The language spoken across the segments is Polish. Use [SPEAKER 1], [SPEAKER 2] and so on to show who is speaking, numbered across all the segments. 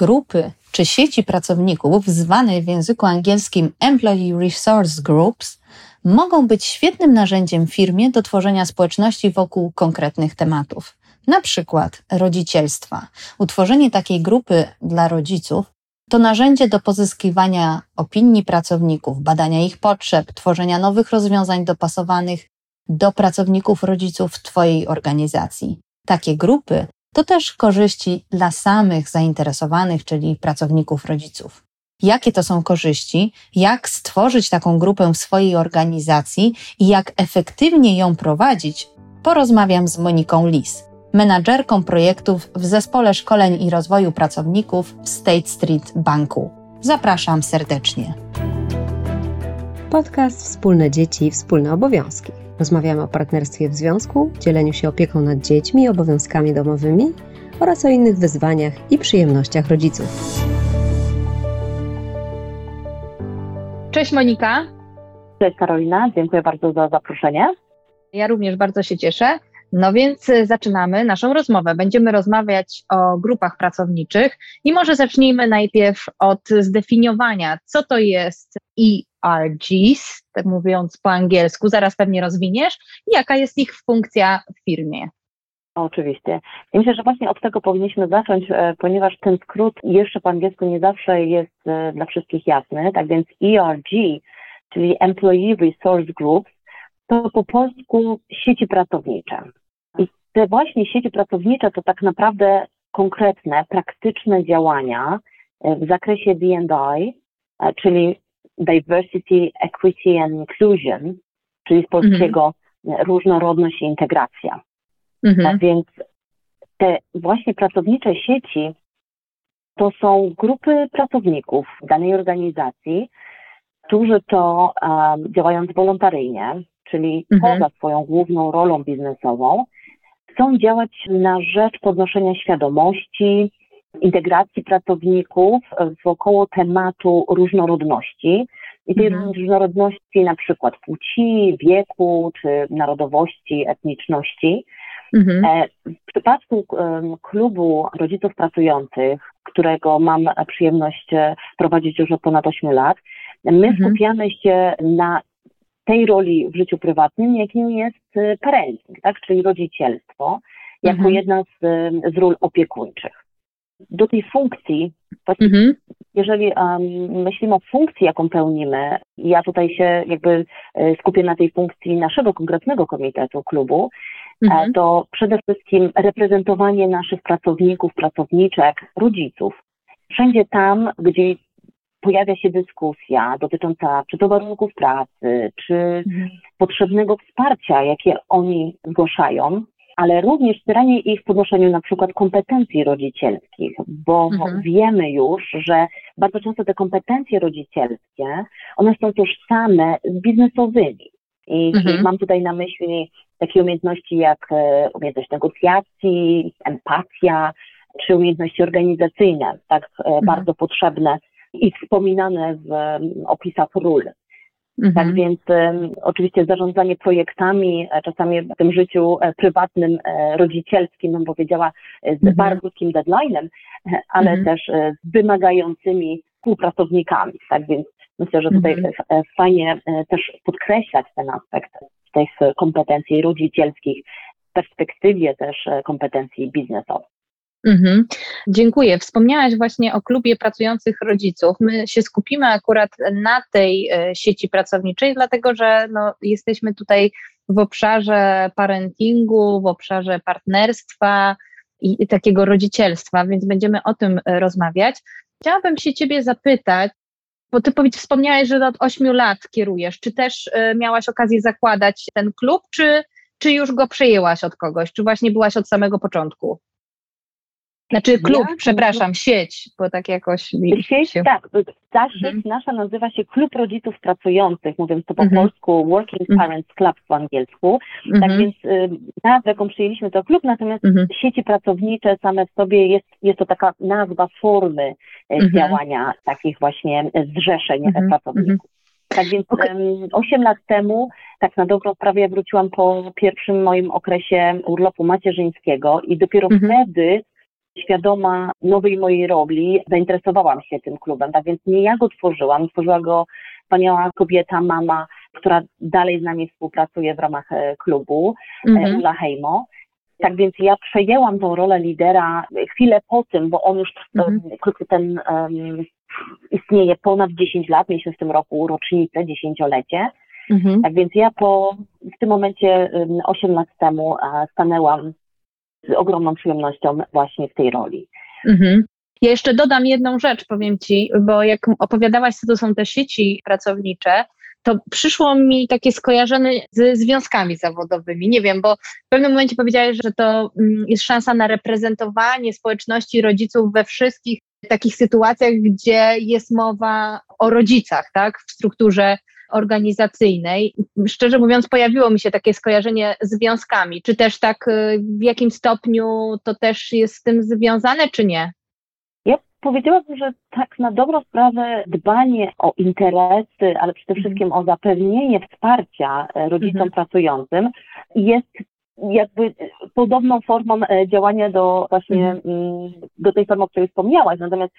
[SPEAKER 1] Grupy czy sieci pracowników, zwane w języku angielskim Employee Resource Groups, mogą być świetnym narzędziem firmie do tworzenia społeczności wokół konkretnych tematów. Na przykład rodzicielstwa. Utworzenie takiej grupy dla rodziców to narzędzie do pozyskiwania opinii pracowników, badania ich potrzeb, tworzenia nowych rozwiązań dopasowanych do pracowników rodziców Twojej organizacji. Takie grupy to też korzyści dla samych zainteresowanych, czyli pracowników rodziców. Jakie to są korzyści, jak stworzyć taką grupę w swojej organizacji i jak efektywnie ją prowadzić, porozmawiam z Moniką Lis, menadżerką projektów w Zespole Szkoleń i Rozwoju Pracowników w State Street Banku. Zapraszam serdecznie.
[SPEAKER 2] Podcast Wspólne Dzieci Wspólne Obowiązki. Rozmawiamy o partnerstwie w związku, dzieleniu się opieką nad dziećmi i obowiązkami domowymi oraz o innych wyzwaniach i przyjemnościach rodziców.
[SPEAKER 1] Cześć Monika.
[SPEAKER 3] Cześć Karolina, dziękuję bardzo za zaproszenie.
[SPEAKER 1] Ja również bardzo się cieszę. No więc y, zaczynamy naszą rozmowę. Będziemy rozmawiać o grupach pracowniczych i może zacznijmy najpierw od zdefiniowania, co to jest ERGs, tak mówiąc po angielsku, zaraz pewnie rozwiniesz, jaka jest ich funkcja w firmie.
[SPEAKER 3] Oczywiście. Ja myślę, że właśnie od tego powinniśmy zacząć, e, ponieważ ten skrót jeszcze po angielsku nie zawsze jest e, dla wszystkich jasny. Tak więc ERG, czyli Employee Resource Groups, to po polsku sieci pracownicze. I te właśnie sieci pracownicze to tak naprawdę konkretne, praktyczne działania e, w zakresie D&I, czyli Diversity, Equity and Inclusion, czyli z polskiego mhm. różnorodność i integracja. Mhm. Tak więc te właśnie pracownicze sieci to są grupy pracowników danej organizacji, którzy to um, działając wolontaryjnie, czyli mhm. poza swoją główną rolą biznesową, chcą działać na rzecz podnoszenia świadomości, integracji pracowników wokoło tematu różnorodności. I tej mhm. różnorodności na przykład płci, wieku czy narodowości, etniczności. Mhm. E, w przypadku klubu rodziców pracujących, którego mam przyjemność e, prowadzić już od ponad 8 lat, my mhm. skupiamy się na tej roli w życiu prywatnym, jakim jest e, parenting, tak, czyli rodzicielstwo, jako mhm. jedna z, z ról opiekuńczych. Do tej funkcji, mhm. jeżeli um, myślimy o funkcji, jaką pełnimy, ja tutaj się jakby skupię na tej funkcji naszego konkretnego komitetu klubu, mhm. to przede wszystkim reprezentowanie naszych pracowników, pracowniczek, rodziców. Wszędzie tam, gdzie pojawia się dyskusja dotycząca czy to warunków pracy, czy mhm. potrzebnego wsparcia, jakie oni zgłaszają, ale również wspieranie ich w podnoszeniu na przykład kompetencji rodzicielskich, bo mhm. wiemy już, że bardzo często te kompetencje rodzicielskie, one są tożsame z biznesowymi. I, mhm. mam tutaj na myśli takie umiejętności jak e, umiejętność negocjacji, empatia, czy umiejętności organizacyjne, tak e, mhm. bardzo potrzebne i wspominane w opisach ról. Mhm. Tak więc oczywiście zarządzanie projektami, czasami w tym życiu prywatnym, rodzicielskim, bym powiedziała, z mhm. bardzo krótkim deadline'em, ale mhm. też z wymagającymi współpracownikami. Tak więc Myślę, że tutaj mhm. E, fajnie e, też podkreślać ten aspekt tych kompetencji rodzicielskich w perspektywie też e, kompetencji biznesowych.
[SPEAKER 1] Mhm. Dziękuję. Wspomniałaś właśnie o klubie pracujących rodziców. My się skupimy akurat na tej sieci pracowniczej, dlatego że no, jesteśmy tutaj w obszarze parentingu, w obszarze partnerstwa i, takiego rodzicielstwa, więc będziemy o tym rozmawiać. Chciałabym się Ciebie zapytać, bo ty wspomniałeś, że od 8 lat kierujesz. Czy też y, miałaś okazję zakładać ten klub, czy, czy już go przejęłaś od kogoś? Czy właśnie byłaś od samego początku? Znaczy klub, ja, przepraszam, sieć, bo tak jakoś...
[SPEAKER 3] Sieć, się... tak. Ta sieć mhm. nasza nazywa się Klub Rodziców Pracujących, mówiąc to po mhm. polsku Working mhm. Parents Club po angielsku. Tak mhm. więc y, nazwę, jaką przyjęliśmy to klub, natomiast mhm. sieci pracownicze same w sobie jest, jest to taka nazwa formy y, mhm. działania takich właśnie zrzeszeń pracowników. Tak więc okay. 8 lat temu, tak na dobrą sprawę, ja wróciłam po pierwszym moim okresie urlopu macierzyńskiego i dopiero wtedy świadoma nowej mojej roli, zainteresowałam się tym klubem. Tak więc nie ja go tworzyłam, tworzyła go wspaniała kobieta, mama, która dalej z nami współpracuje w ramach e, klubu, e, mhm. Ula Heimo. Tak więc ja przejęłam tą rolę lidera chwilę po tym, bo on już mhm. ten um, istnieje ponad 10 lat, mieliśmy w tym roku rocznicę, dziesięciolecie. Mhm. Tak więc ja po, w tym momencie um, 8 lat temu stanęłam z ogromną przyjemnością właśnie w tej roli.
[SPEAKER 1] Mhm. Ja jeszcze dodam jedną rzecz, powiem Ci, bo jak opowiadałaś, co to są te sieci pracownicze, to przyszło mi takie skojarzenie ze związkami zawodowymi. Nie wiem, bo w pewnym momencie powiedziałeś, że to mm, jest szansa na reprezentowanie społeczności rodziców we wszystkich takich sytuacjach, gdzie jest mowa o rodzicach, tak, w strukturze organizacyjnej. Szczerze mówiąc, pojawiło mi się takie skojarzenie z związkami. Czy też tak y, w jakim stopniu to też jest z tym związane, czy nie?
[SPEAKER 3] Powiedziałabym, że tak na dobrą sprawę dbanie o interesy, ale przede mhm. wszystkim o zapewnienie wsparcia e, rodzicom mhm. pracującym jest jakby podobną formą e, działania do właśnie mhm. Mm, do tej formy, o której wspomniałaś. Natomiast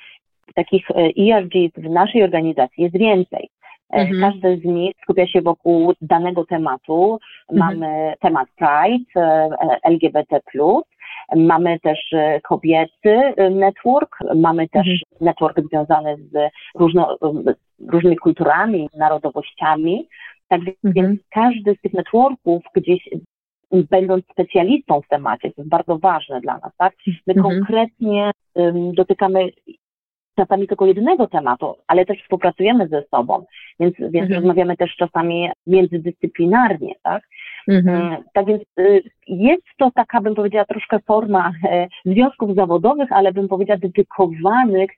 [SPEAKER 3] takich ERG w naszej organizacji jest więcej. E, mhm. Każdy z nich skupia się wokół danego tematu. Mhm. Mamy temat Pride, LGBT, Mamy też e, kobiecy e, network, mamy też mhm. network związany z różno, różnymi kulturami, narodowościami. Tak więc mhm. każdy z tych networków gdzieś będąc specjalistą w temacie, to jest bardzo ważne dla nas, tak? My mhm. konkretnie um, dotykamy czasami tylko jednego tematu, ale też współpracujemy ze sobą, więc, więc mhm. rozmawiamy też czasami międzydyscyplinarnie, tak? Mhm. E, tak więc y, jest to taka, bym powiedziała, troszkę forma e, związków zawodowych, ale bym powiedziała dedykowanych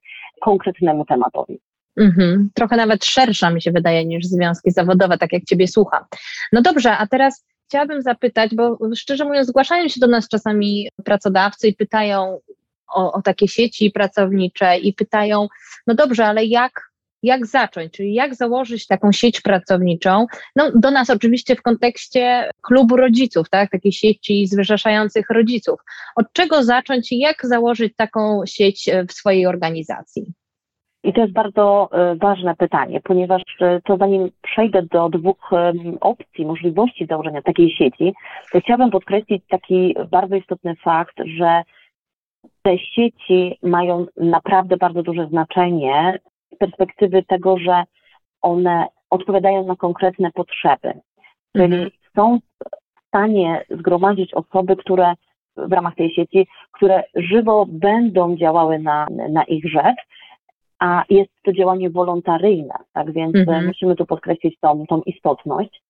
[SPEAKER 3] konkretnemu tematowi.
[SPEAKER 1] Mhm. Trochę nawet szersza mi się wydaje niż związki zawodowe, tak jak Ciebie słucham. No dobrze, a teraz chciałabym zapytać, bo szczerze mówiąc, zgłaszają się do nas czasami pracodawcy i pytają o, o takie sieci pracownicze i pytają, no dobrze, ale jak jak zacząć, czyli jak założyć taką sieć pracowniczą. No, do nas oczywiście w kontekście klubu rodziców, tak, takiej sieci zrzeszających rodziców. Od czego zacząć i jak założyć taką sieć e, w swojej organizacji?
[SPEAKER 3] I to jest bardzo e, ważne pytanie, ponieważ e, to zanim przejdę do dwóch opcji, możliwości założenia takiej sieci, to chciałabym podkreślić taki bardzo istotny fakt, że te sieci mają naprawdę bardzo duże znaczenie z perspektywy tego, że one odpowiadają na konkretne potrzeby. Czyli mhm. są w stanie zgromadzić osoby, które w ramach tej sieci, które żywo będą działały na, na ich rzecz, a jest to działanie wolontaryjne, tak więc mhm. musimy tu podkreślić tą, tą istotność.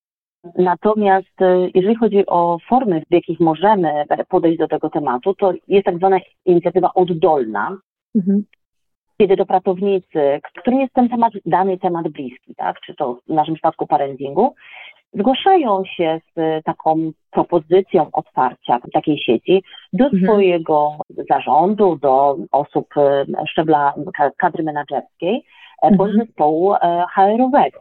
[SPEAKER 3] Natomiast e, jeżeli chodzi o formy, w jakich możemy podejść do tego tematu, to jest tak zwana inicjatywa oddolna, mhm. kiedy to pracownicy, którym jest ten temat, dany temat bliski, tak, czy to w naszym przypadku parentingu, zgłaszają się z taką propozycją otwarcia takiej sieci do mhm. swojego zarządu, do osób e, szczebla kadry menedżerskiej mhm. bądź zespołu HR-owego.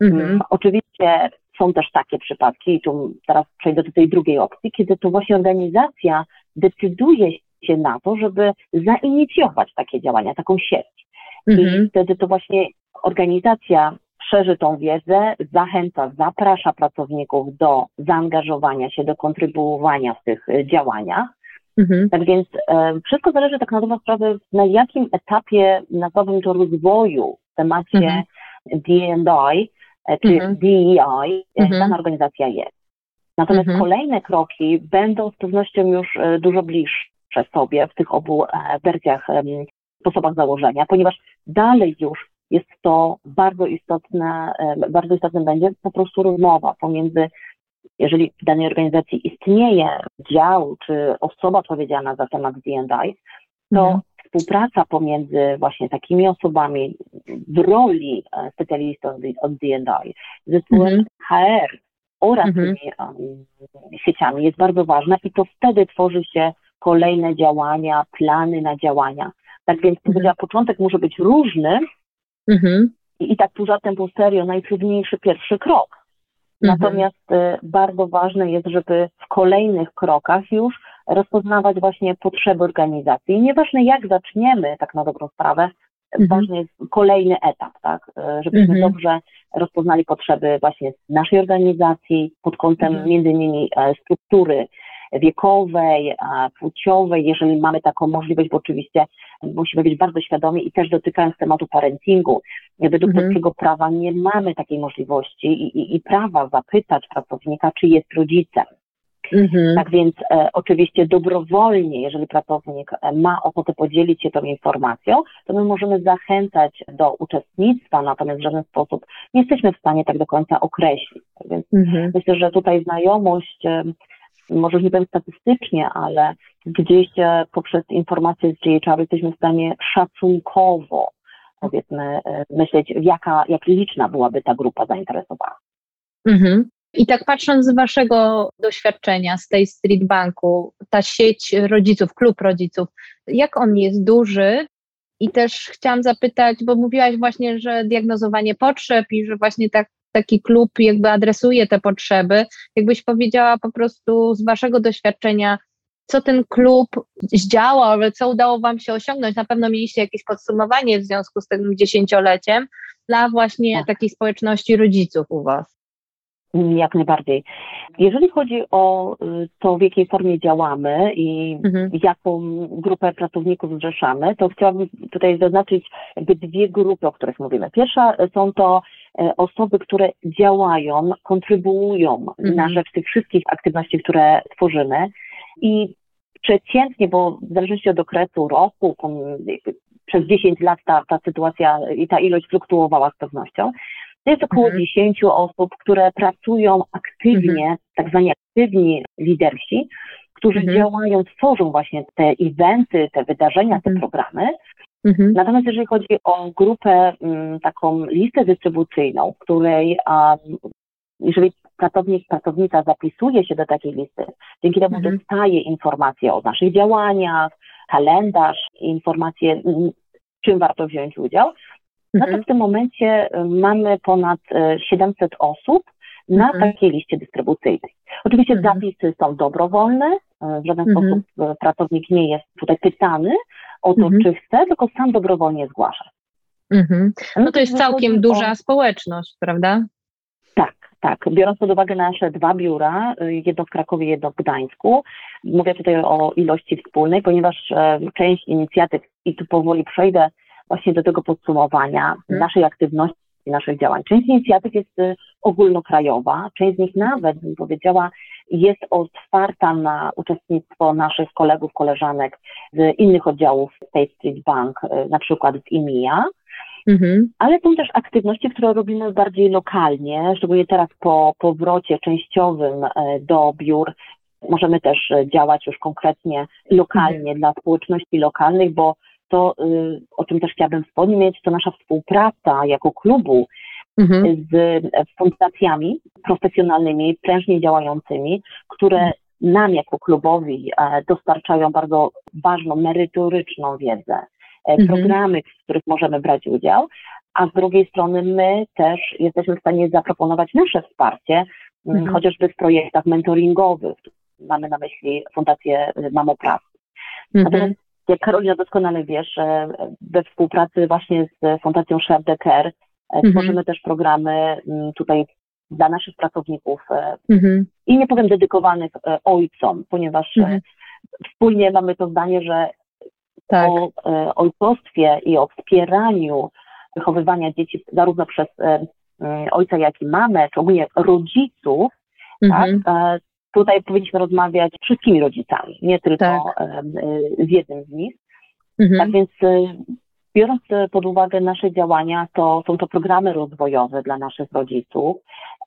[SPEAKER 3] Mhm. Oczywiście są też takie przypadki, i tu teraz przejdę do tej drugiej opcji, kiedy to właśnie organizacja decyduje się na to, żeby zainicjować takie działania, taką sieć. Mhm. I wtedy to właśnie organizacja szerzy tą wiedzę, zachęca, zaprasza pracowników do zaangażowania się, do kontrybuowania w tych e, działaniach. Mhm. Tak więc e, wszystko zależy tak na dobrą sprawę, na jakim etapie, nazwałbym to rozwoju w temacie mhm. D&I czy mhm. DEI, e, mhm. dana organizacja jest. Natomiast mhm. kolejne kroki będą z pewnością już e, dużo bliższe sobie w tych obu wersjach, sposobach założenia, ponieważ dalej już jest to bardzo istotne, bardzo istotne będzie po prostu rozmowa pomiędzy, jeżeli w danej organizacji istnieje dział czy osoba odpowiedzialna za temat D&I, to mhm współpraca pomiędzy właśnie takimi osobami w roli e, specjalistów od D&I, zespołem mhm. HR oraz mhm. tymi um, sieciami jest bardzo ważna i to wtedy tworzy się kolejne działania, plany na działania. Tak więc mhm. początek może być różny mhm. i, i tak pół żartem, pół serio najtrudniejszy pierwszy krok. Mhm. Natomiast y, bardzo ważne jest, żeby w kolejnych krokach już rozpoznawać właśnie potrzeby organizacji. I nieważne jak zaczniemy, tak na dobrą sprawę, mhm. ważny jest kolejny etap, tak, żebyśmy mhm. dobrze rozpoznali potrzeby właśnie naszej organizacji pod kątem mhm. między innymi struktury wiekowej, płciowej, jeżeli mamy taką możliwość, bo oczywiście musimy być bardzo świadomi i też dotykając tematu parentingu. Według mhm. polskiego prawa nie mamy takiej możliwości i, i, i prawa zapytać pracownika, czy jest rodzicem. Mhm. Tak więc e, oczywiście dobrowolnie, jeżeli pracownik e, ma ochotę podzielić się tą informacją, to my możemy zachęcać do uczestnictwa, natomiast w żaden sposób nie jesteśmy w stanie tak do końca określić. Tak więc mhm. myślę, że tutaj znajomość e, może nie powiem statystycznie, ale gdzieś e, poprzez informacje z GHR jesteśmy w stanie szacunkowo, powiedzmy, e, myśleć, jaka, jak liczna byłaby ta grupa zainteresowana.
[SPEAKER 1] Mhm. I tak patrząc z Waszego doświadczenia z tej Street Banku, ta sieć rodziców, klub rodziców, jak on jest duży? I też chciałam zapytać, bo mówiłaś właśnie, że diagnozowanie potrzeb i że właśnie tak taki klub jakby adresuje te potrzeby. Jakbyś powiedziała po prostu z Waszego doświadczenia, co ten klub zdziałał, ale co udało Wam się osiągnąć? Na pewno mieliście jakieś podsumowanie w związku z tym dziesięcioleciem dla właśnie tak. takiej społeczności rodziców u Was.
[SPEAKER 3] Jak najbardziej. Jeżeli chodzi o y, to, w jakiej formie działamy i mhm. jaką grupę pracowników zrzeszamy, to chciałabym tutaj zaznaczyć jakby dwie grupy, o których mówimy. Pierwsza są to e, osoby, które działają, kontrybuują mhm. na rzecz tych wszystkich aktywności, które tworzymy i przeciętnie, bo w zależności od okresu roku, przez 10 lat ta, ta sytuacja i ta ilość fluktuowała z pewnością, to jest około mhm. 10 osób, które pracują aktywnie, mhm. tak zwani aktywni lidersi, którzy mhm. działają, tworzą właśnie te eventy, te wydarzenia, te mhm. programy. Mhm. Natomiast jeżeli chodzi o grupę, m, taką listę dystrybucyjną, w której jeżeli pracownik, pracownica zapisuje się do takiej listy, dzięki temu mhm. dostaje informacje o naszych działaniach, kalendarz, informacje, czym warto wziąć udział, no to mhm. w tym momencie y, mamy ponad 700 y, osób na mhm. takiej liście dystrybucyjnej. Oczywiście mhm. zapisy są dobrowolne, y, w żaden mhm. sposób pracownik nie jest tutaj pytany o to, mhm. czy chce, tylko sam dobrowolnie zgłasza.
[SPEAKER 1] Mhm. No, to jest całkiem duża społeczność, prawda?
[SPEAKER 3] Tak, tak. Biorąc pod uwagę nasze dwa biura, jedno w Krakowie, jedno w Gdańsku, mówię tutaj o ilości wspólnej, ponieważ e, część inicjatyw, i tu powoli przejdę właśnie do tego podsumowania hmm. naszej aktywności, naszych działań. Część inicjatyw jest y, ogólnokrajowa, część z nich nawet, bym powiedziała, jest otwarta na uczestnictwo naszych kolegów, koleżanek z innych oddziałów State Street Bank, y, na przykład z IMIA, Mhm. Ale są też aktywności, które robimy bardziej lokalnie, szczególnie teraz po powrocie częściowym y, do biur. Możemy też działać już konkretnie lokalnie mhm. dla społeczności lokalnych, bo to, y, o czym też chciałabym wspomnieć, to nasza współpraca jako klubu mhm. z fundacjami profesjonalnymi, prężnie działającymi, które nam jako klubowi e, dostarczają bardzo ważną, merytoryczną wiedzę, e, mhm. programy, w których możemy brać udział, a z drugiej strony my też jesteśmy w stanie zaproponować nasze wsparcie, mhm. chociażby w projektach mentoringowych. Mamy na myśli Fundację Mamopracy. Mhm. Natomiast jak Karolina doskonale wiesz, we współpracy właśnie z Fundacją Share the Care mhm. tworzymy też programy tutaj dla naszych pracowników e, mhm. i nie powiem dedykowanych e, ojcom, ponieważ e, mhm. wspólnie mamy to zdanie, że tak. o ojcostwie i o wspieraniu wychowywania dzieci zarówno przez ojca, jak i mamę, czy ogólnie rodziców, tak, mhm tutaj powinniśmy rozmawiać z wszystkimi rodzicami, nie tylko tak. z jednym z nich. Mhm. Tak więc y, biorąc pod uwagę nasze działania, to są to programy rozwojowe dla naszych rodziców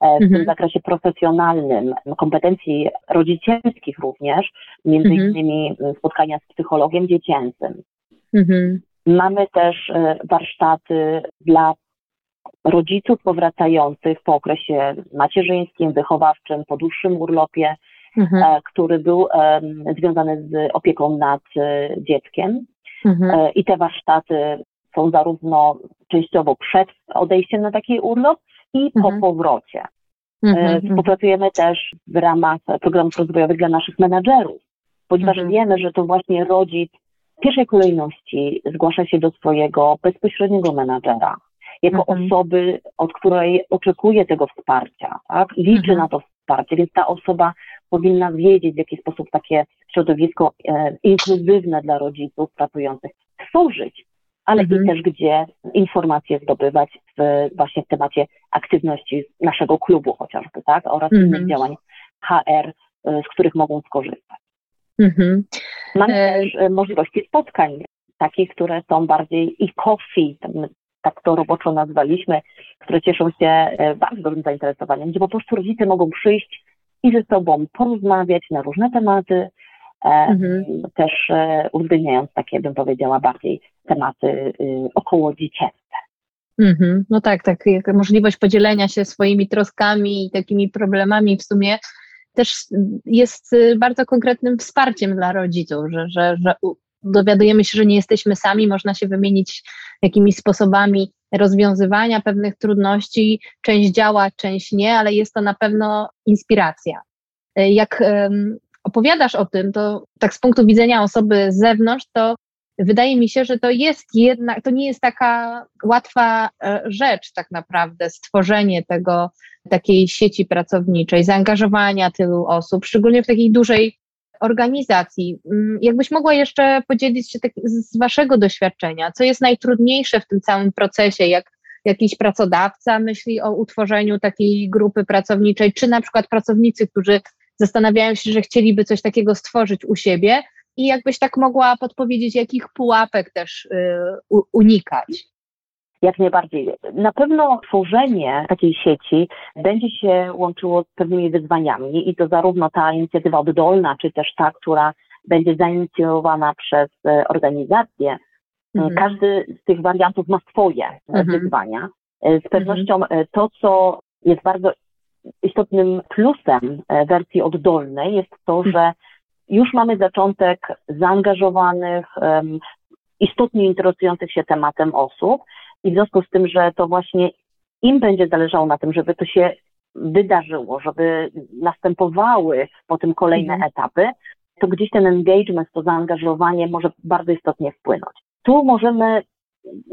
[SPEAKER 3] e, w mhm. tym zakresie profesjonalnym, kompetencji rodzicielskich również, między mhm. innymi spotkania z psychologiem dziecięcym. Mhm. Mamy też warsztaty dla rodziców powracających po okresie macierzyńskim, wychowawczym, po dłuższym urlopie, mhm. E, który był związany z opieką nad e, dzieckiem. Mhm. E, I te warsztaty są zarówno częściowo przed odejściem na taki urlop i po mhm. powrocie. Mhm, mhm. Współpracujemy też w ramach programów rozwojowych dla naszych menadżerów, ponieważ
[SPEAKER 1] Mhm.
[SPEAKER 3] wiemy, że to właśnie rodzic w pierwszej kolejności zgłasza się do swojego bezpośredniego menadżera, jako
[SPEAKER 1] Mhm.
[SPEAKER 3] osoby, od której oczekuje tego wsparcia, tak? liczy
[SPEAKER 1] Mhm.
[SPEAKER 3] na to wsparcie, więc ta osoba powinna wiedzieć, w jaki sposób takie środowisko e, inkluzywne dla rodziców pracujących tworzyć, ale
[SPEAKER 1] Mhm.
[SPEAKER 3] i też gdzie informacje zdobywać w, właśnie w temacie aktywności naszego klubu chociażby, tak? oraz
[SPEAKER 1] Mhm.
[SPEAKER 3] innych działań HR, e, z których mogą skorzystać.
[SPEAKER 1] Mhm.
[SPEAKER 3] Mamy
[SPEAKER 1] E,
[SPEAKER 3] też e, możliwości spotkań, takich, które są bardziej i coffee, tak to roboczo nazwaliśmy, które cieszą się e, bardzo dużym zainteresowaniem, gdzie po prostu rodzice mogą przyjść i ze sobą porozmawiać na różne tematy, e,
[SPEAKER 1] Mhm.
[SPEAKER 3] też e, uwzględniając takie, bym powiedziała, bardziej tematy y, około dziecięce.
[SPEAKER 1] Mhm. No tak, tak. Możliwość podzielenia się swoimi troskami i takimi problemami w sumie też jest y, bardzo konkretnym wsparciem dla rodziców, że, że, że dowiadujemy się, że nie jesteśmy sami, można się wymienić jakimiś sposobami rozwiązywania pewnych trudności. Część działa, część nie, ale jest to na pewno inspiracja. Y, Jak opowiadasz o tym, to tak z punktu widzenia osoby z zewnątrz, to wydaje mi się, że to jest jednak, to nie jest taka łatwa e, rzecz tak naprawdę, stworzenie tego, takiej sieci pracowniczej, zaangażowania tylu osób, szczególnie w takiej dużej organizacji. Mm, Jakbyś mogła jeszcze podzielić się tak z waszego doświadczenia, co jest najtrudniejsze w tym całym procesie, jak jakiś pracodawca myśli o utworzeniu takiej grupy pracowniczej, czy na przykład pracownicy, którzy zastanawiają się, że chcieliby coś takiego stworzyć u siebie, i jakbyś tak mogła podpowiedzieć, jakich pułapek też y, unikać?
[SPEAKER 3] Jak najbardziej. Na pewno tworzenie takiej sieci będzie się łączyło z pewnymi wyzwaniami i to zarówno ta inicjatywa oddolna, czy też ta, która będzie zainicjowana przez e, organizację.
[SPEAKER 1] Mhm.
[SPEAKER 3] Każdy z tych wariantów ma swoje e,
[SPEAKER 1] Mhm.
[SPEAKER 3] wyzwania. E, Z pewnością e, to, co jest bardzo istotnym plusem e, wersji oddolnej, jest to, że już mamy zaczątek zaangażowanych, istotnie interesujących się tematem osób i w związku z tym, że to właśnie im będzie zależało na tym, żeby to się wydarzyło, żeby następowały potem kolejne
[SPEAKER 1] Mhm.
[SPEAKER 3] etapy, to gdzieś ten engagement, to zaangażowanie może bardzo istotnie wpłynąć. Tu możemy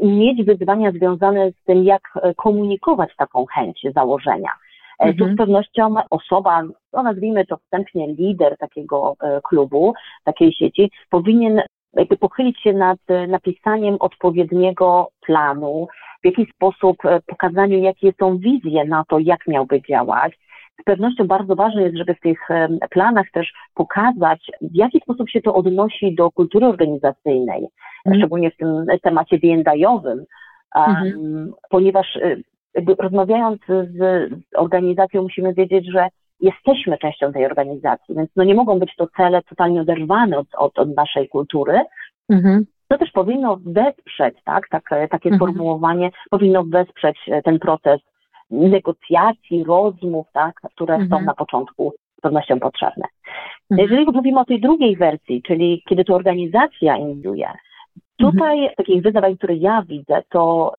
[SPEAKER 3] mieć wyzwania związane z tym, jak e, komunikować taką chęć założenia. E, Tu
[SPEAKER 1] Mhm.
[SPEAKER 3] z pewnością osoba, no nazwijmy to wstępnie lider takiego e, klubu, takiej sieci, powinien jakby pochylić się nad e, napisaniem odpowiedniego planu, w jaki sposób e, pokazaniu, jakie są wizje na to, jak miałby działać. Z pewnością bardzo ważne jest, żeby w tych em, planach też pokazać, w jaki sposób się to odnosi do kultury organizacyjnej,
[SPEAKER 1] Mhm.
[SPEAKER 3] szczególnie w tym temacie D&I-owym, um,
[SPEAKER 1] Mhm.
[SPEAKER 3] ponieważ jakby rozmawiając z organizacją musimy wiedzieć, że jesteśmy częścią tej organizacji, więc no nie mogą być to cele totalnie oderwane od, od, od naszej kultury.
[SPEAKER 1] Mhm.
[SPEAKER 3] To też powinno wesprzeć, tak, takie, takie
[SPEAKER 1] Mhm.
[SPEAKER 3] sformułowanie powinno wesprzeć e, ten proces negocjacji, rozmów, tak, które są
[SPEAKER 1] Mhm.
[SPEAKER 3] na początku z pewnością potrzebne.
[SPEAKER 1] Mhm.
[SPEAKER 3] Jeżeli mówimy o tej drugiej wersji, czyli kiedy to organizacja inicjuje, tutaj z takich wyzwań, które ja widzę, to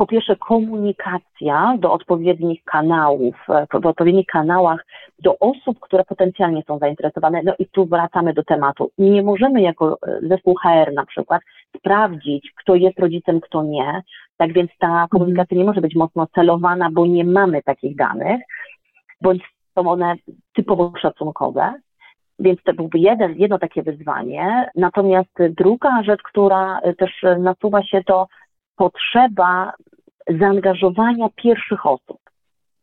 [SPEAKER 3] po pierwsze komunikacja do odpowiednich kanałów, e, w odpowiednich kanałach do osób, które potencjalnie są zainteresowane. No i tu wracamy do tematu. Nie możemy jako e, zespół HR na przykład sprawdzić, kto jest rodzicem, kto nie. Tak więc ta komunikacja nie może być mocno celowana, bo nie mamy takich danych, bądź są one typowo szacunkowe. Więc to byłby jeden, jedno takie wyzwanie. Natomiast druga rzecz, która e, też nasuwa się, to potrzeba zaangażowania pierwszych osób,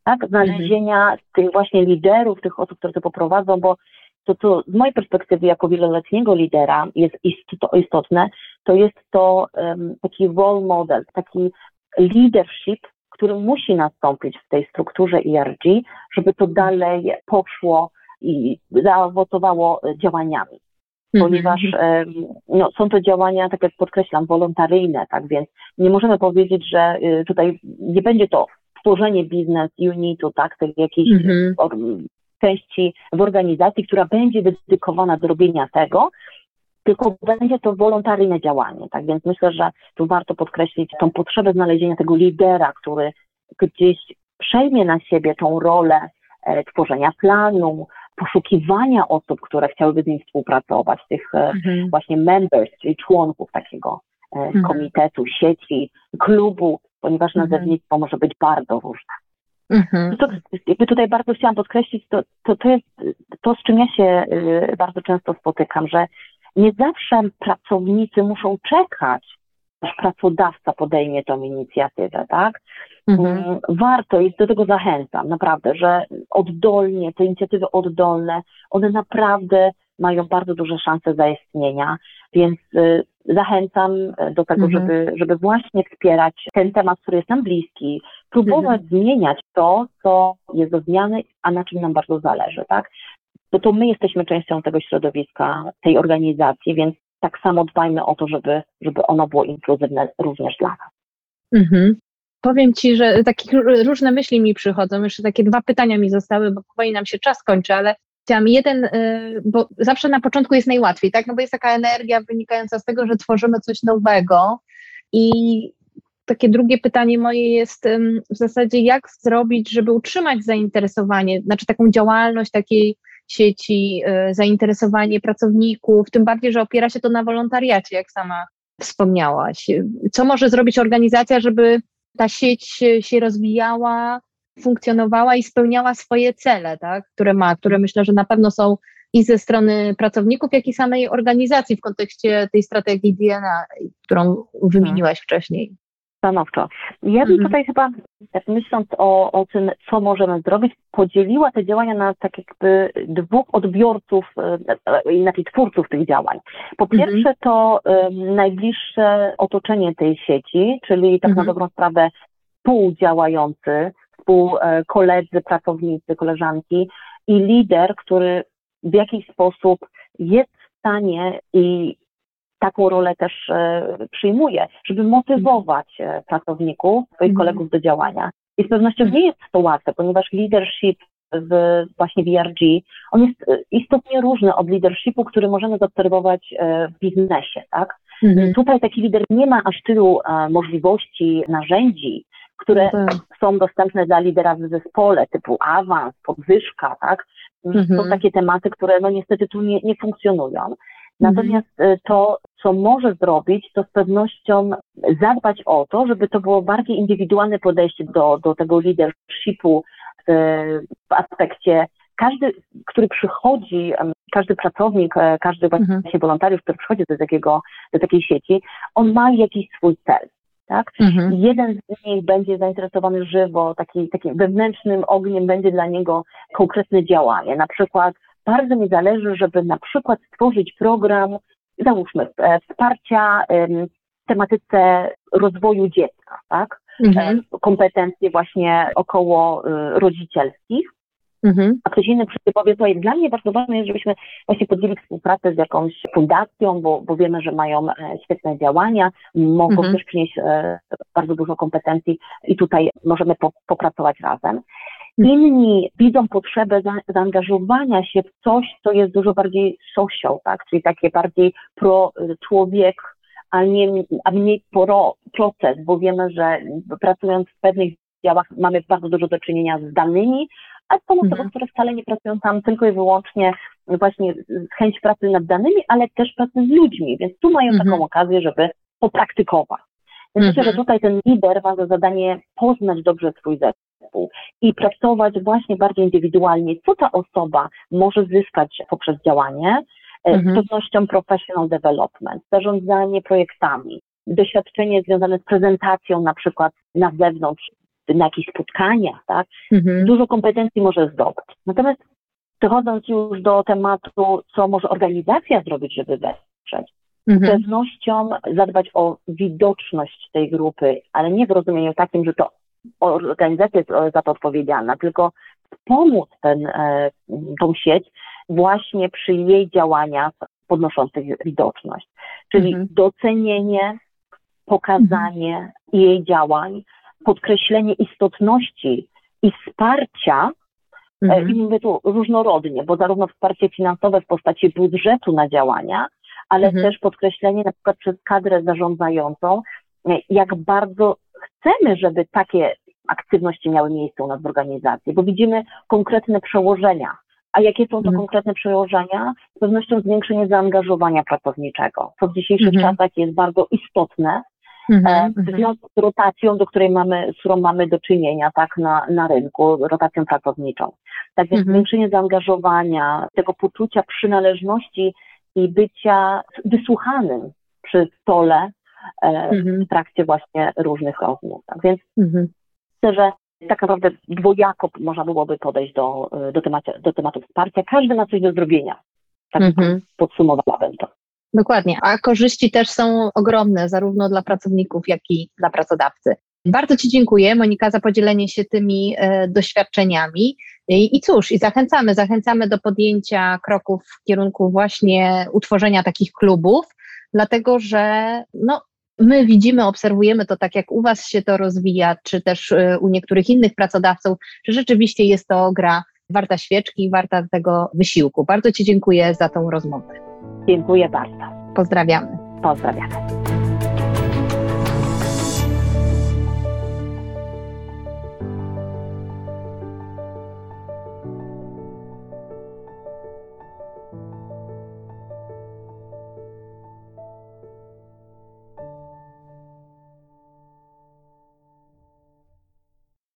[SPEAKER 3] tak? Znalezienia tych właśnie liderów, tych osób, które to poprowadzą, bo to, co z mojej perspektywy jako wieloletniego lidera jest isto- istotne, to jest to um, taki role model, taki leadership, który musi nastąpić w tej strukturze ERG, żeby to dalej poszło i zaowocowało działaniami ponieważ em, no, są to działania, tak jak podkreślam, wolontaryjne, tak więc nie możemy powiedzieć, że y, tutaj nie będzie to tworzenie biznes unitu, tak, tej jakiejś
[SPEAKER 1] Mhm.
[SPEAKER 3] or, części w organizacji, która będzie dedykowana do robienia tego, tylko będzie to wolontaryjne działanie, tak więc myślę, że tu warto podkreślić tą potrzebę znalezienia tego lidera, który gdzieś przejmie na siebie tą rolę e, tworzenia planu, poszukiwania osób, które chciałyby z nim współpracować, tych e, mhm. właśnie members, czyli członków takiego e, mhm. komitetu, sieci, klubu, ponieważ mhm. nazewnictwo może być bardzo różne. Mhm. To, jakby tutaj bardzo chciałam podkreślić, to, to, to jest to, z czym ja się y, bardzo często spotykam, że nie zawsze pracownicy muszą czekać, aż pracodawca podejmie tą inicjatywę, tak? Mhm. Mm, warto i do tego zachęcam, naprawdę, że oddolnie, te inicjatywy oddolne, one naprawdę mają bardzo duże szanse zaistnienia, więc y, zachęcam do tego, mhm. żeby, żeby właśnie wspierać ten temat, który jest nam bliski, próbować mhm. zmieniać to, co jest do zmiany, a na czym nam bardzo zależy, tak? Bo to my jesteśmy częścią tego środowiska, tej organizacji, więc tak samo dbajmy o to, żeby, żeby ono było inkluzywne również dla nas.
[SPEAKER 4] Mhm. Powiem Ci, że takich różne myśli mi przychodzą. Jeszcze takie dwa pytania mi zostały, bo powoli nam się czas kończy, ale chciałam jeden, y, bo zawsze na początku jest najłatwiej, tak? No bo jest taka energia wynikająca z tego, że tworzymy coś nowego i takie drugie pytanie moje jest w zasadzie, jak zrobić, żeby utrzymać zainteresowanie, znaczy taką działalność takiej sieci, y, zainteresowanie pracowników, tym bardziej, że opiera się to na wolontariacie, jak sama wspomniałaś. Co może zrobić organizacja, żeby ta sieć się rozwijała, funkcjonowała i spełniała swoje cele, tak, które ma, które myślę, że na pewno są i ze strony pracowników, jak i samej organizacji w kontekście tej strategii DNA, którą wymieniłaś wcześniej.
[SPEAKER 3] Stanowczo. Ja bym mhm. tutaj chyba, myśląc o, o tym, co możemy zrobić, podzieliła te działania na tak jakby dwóch odbiorców, e, inaczej twórców tych działań. Po mhm. pierwsze to um, najbliższe otoczenie tej sieci, czyli tak mhm. na dobrą sprawę współdziałający, współkoledzy, pracownicy, koleżanki i lider, który w jakiś sposób jest w stanie i taką rolę też e, przyjmuje, żeby motywować e, pracowników, swoich mhm. kolegów do działania. I z pewnością nie jest to łatwe, ponieważ leadership w właśnie VRG, on jest e, istotnie różny od leadershipu, który możemy zaobserwować w biznesie, tak? Mhm. Tutaj taki lider nie ma aż tylu możliwości, narzędzi, które no tak. są dostępne dla lidera w zespole, typu awans, podwyżka, tak? Mhm. Są takie tematy, które no niestety tu nie, nie funkcjonują. Natomiast mhm. to, co może zrobić, to z pewnością zadbać o to, żeby to było bardziej indywidualne podejście do, do tego leadershipu w aspekcie każdy, który przychodzi, każdy pracownik, e, każdy właśnie mhm. wolontariusz, który przychodzi do, takiego, do takiej sieci, on ma jakiś swój cel. Tak? Mhm. Jeden z nich będzie zainteresowany żywo, taki, takim wewnętrznym ogniem będzie dla niego konkretne działanie. Na przykład bardzo mi zależy, żeby na przykład stworzyć program, załóżmy, e, wsparcia w tematyce rozwoju dziecka, tak? Mhm. E, kompetencje właśnie około e, rodzicielskich. Mhm. A ktoś inny przyjdzie powie, to dla mnie bardzo ważne jest, żebyśmy właśnie podjęli współpracę z jakąś fundacją, bo, bo wiemy, że mają świetne działania, mogą mhm. też przynieść bardzo dużo kompetencji i tutaj możemy po, popracować razem. Inni widzą potrzebę za, zaangażowania się w coś, co jest dużo bardziej social, tak? czyli takie bardziej pro człowiek, a, nie, a mniej pro proces, bo wiemy, że pracując w pewnych działach mamy bardzo dużo do czynienia z danymi, a są osoby, mhm. które wcale nie pracują tam tylko i wyłącznie właśnie z chęć pracy nad danymi, ale też pracy z ludźmi, więc tu mają mhm. taką okazję, żeby popraktykować. Myślę, że mhm. tutaj ten lider ma za zadanie poznać dobrze swój zespół zespół i pracować właśnie bardziej indywidualnie, co ta osoba może zyskać poprzez działanie, e, mhm. z pewnością professional development, zarządzanie projektami, doświadczenie związane z prezentacją na przykład na zewnątrz, na jakichś spotkaniach, tak? Mhm. Dużo kompetencji może zdobyć. Natomiast przechodząc już do tematu, co może organizacja zrobić, żeby wesprzeć, mhm. z pewnością zadbać o widoczność tej grupy, ale nie w rozumieniu takim, że to organizacja jest za to odpowiedzialna, tylko pomóc ten, e, tą sieć właśnie przy jej działaniach podnoszących widoczność. Czyli mhm. docenienie, pokazanie mhm. jej działań, podkreślenie istotności i wsparcia, e, mhm. i mówię tu różnorodnie, bo zarówno wsparcie finansowe w postaci budżetu na działania, ale mhm. też podkreślenie na przykład przez kadrę zarządzającą, e, jak bardzo chcemy, żeby takie aktywności miały miejsce u nas w organizacji, bo widzimy konkretne przełożenia A jakie są to
[SPEAKER 1] Mhm.
[SPEAKER 3] konkretne przełożenia? Z pewnością zwiększenie zaangażowania pracowniczego, co w dzisiejszych
[SPEAKER 1] Mhm.
[SPEAKER 3] czasach jest bardzo istotne, e,
[SPEAKER 1] Mhm,
[SPEAKER 3] w
[SPEAKER 1] mhm.
[SPEAKER 3] związku z rotacją, do której mamy, z którą mamy do czynienia tak na, na rynku, rotacją pracowniczą. Tak więc
[SPEAKER 1] Mhm.
[SPEAKER 3] zwiększenie zaangażowania, tego poczucia przynależności i bycia wysłuchanym przy stole e,
[SPEAKER 1] Mhm.
[SPEAKER 3] w trakcie właśnie różnych rozmów. Tak więc
[SPEAKER 1] Mhm.
[SPEAKER 3] myślę, że tak naprawdę dwojako można byłoby podejść do, e, do, tematu, do tematu wsparcia. Każdy ma coś do zrobienia. Tak
[SPEAKER 1] Mhm.
[SPEAKER 3] podsumowałabym to.
[SPEAKER 1] Dokładnie, a korzyści też są ogromne, zarówno dla pracowników, jak i dla pracodawcy. Bardzo Ci dziękuję, Monika, za podzielenie się tymi e, doświadczeniami. I, I cóż, i zachęcamy, zachęcamy do podjęcia kroków w kierunku właśnie utworzenia takich klubów, dlatego że no, my widzimy, obserwujemy to tak, jak u Was się to rozwija, czy też e, u niektórych innych pracodawców, że rzeczywiście jest to gra warta świeczki i warta tego wysiłku. Bardzo Ci dziękuję za tą rozmowę.
[SPEAKER 3] Dziękuję bardzo.
[SPEAKER 1] Pozdrawiamy.
[SPEAKER 3] Pozdrawiam.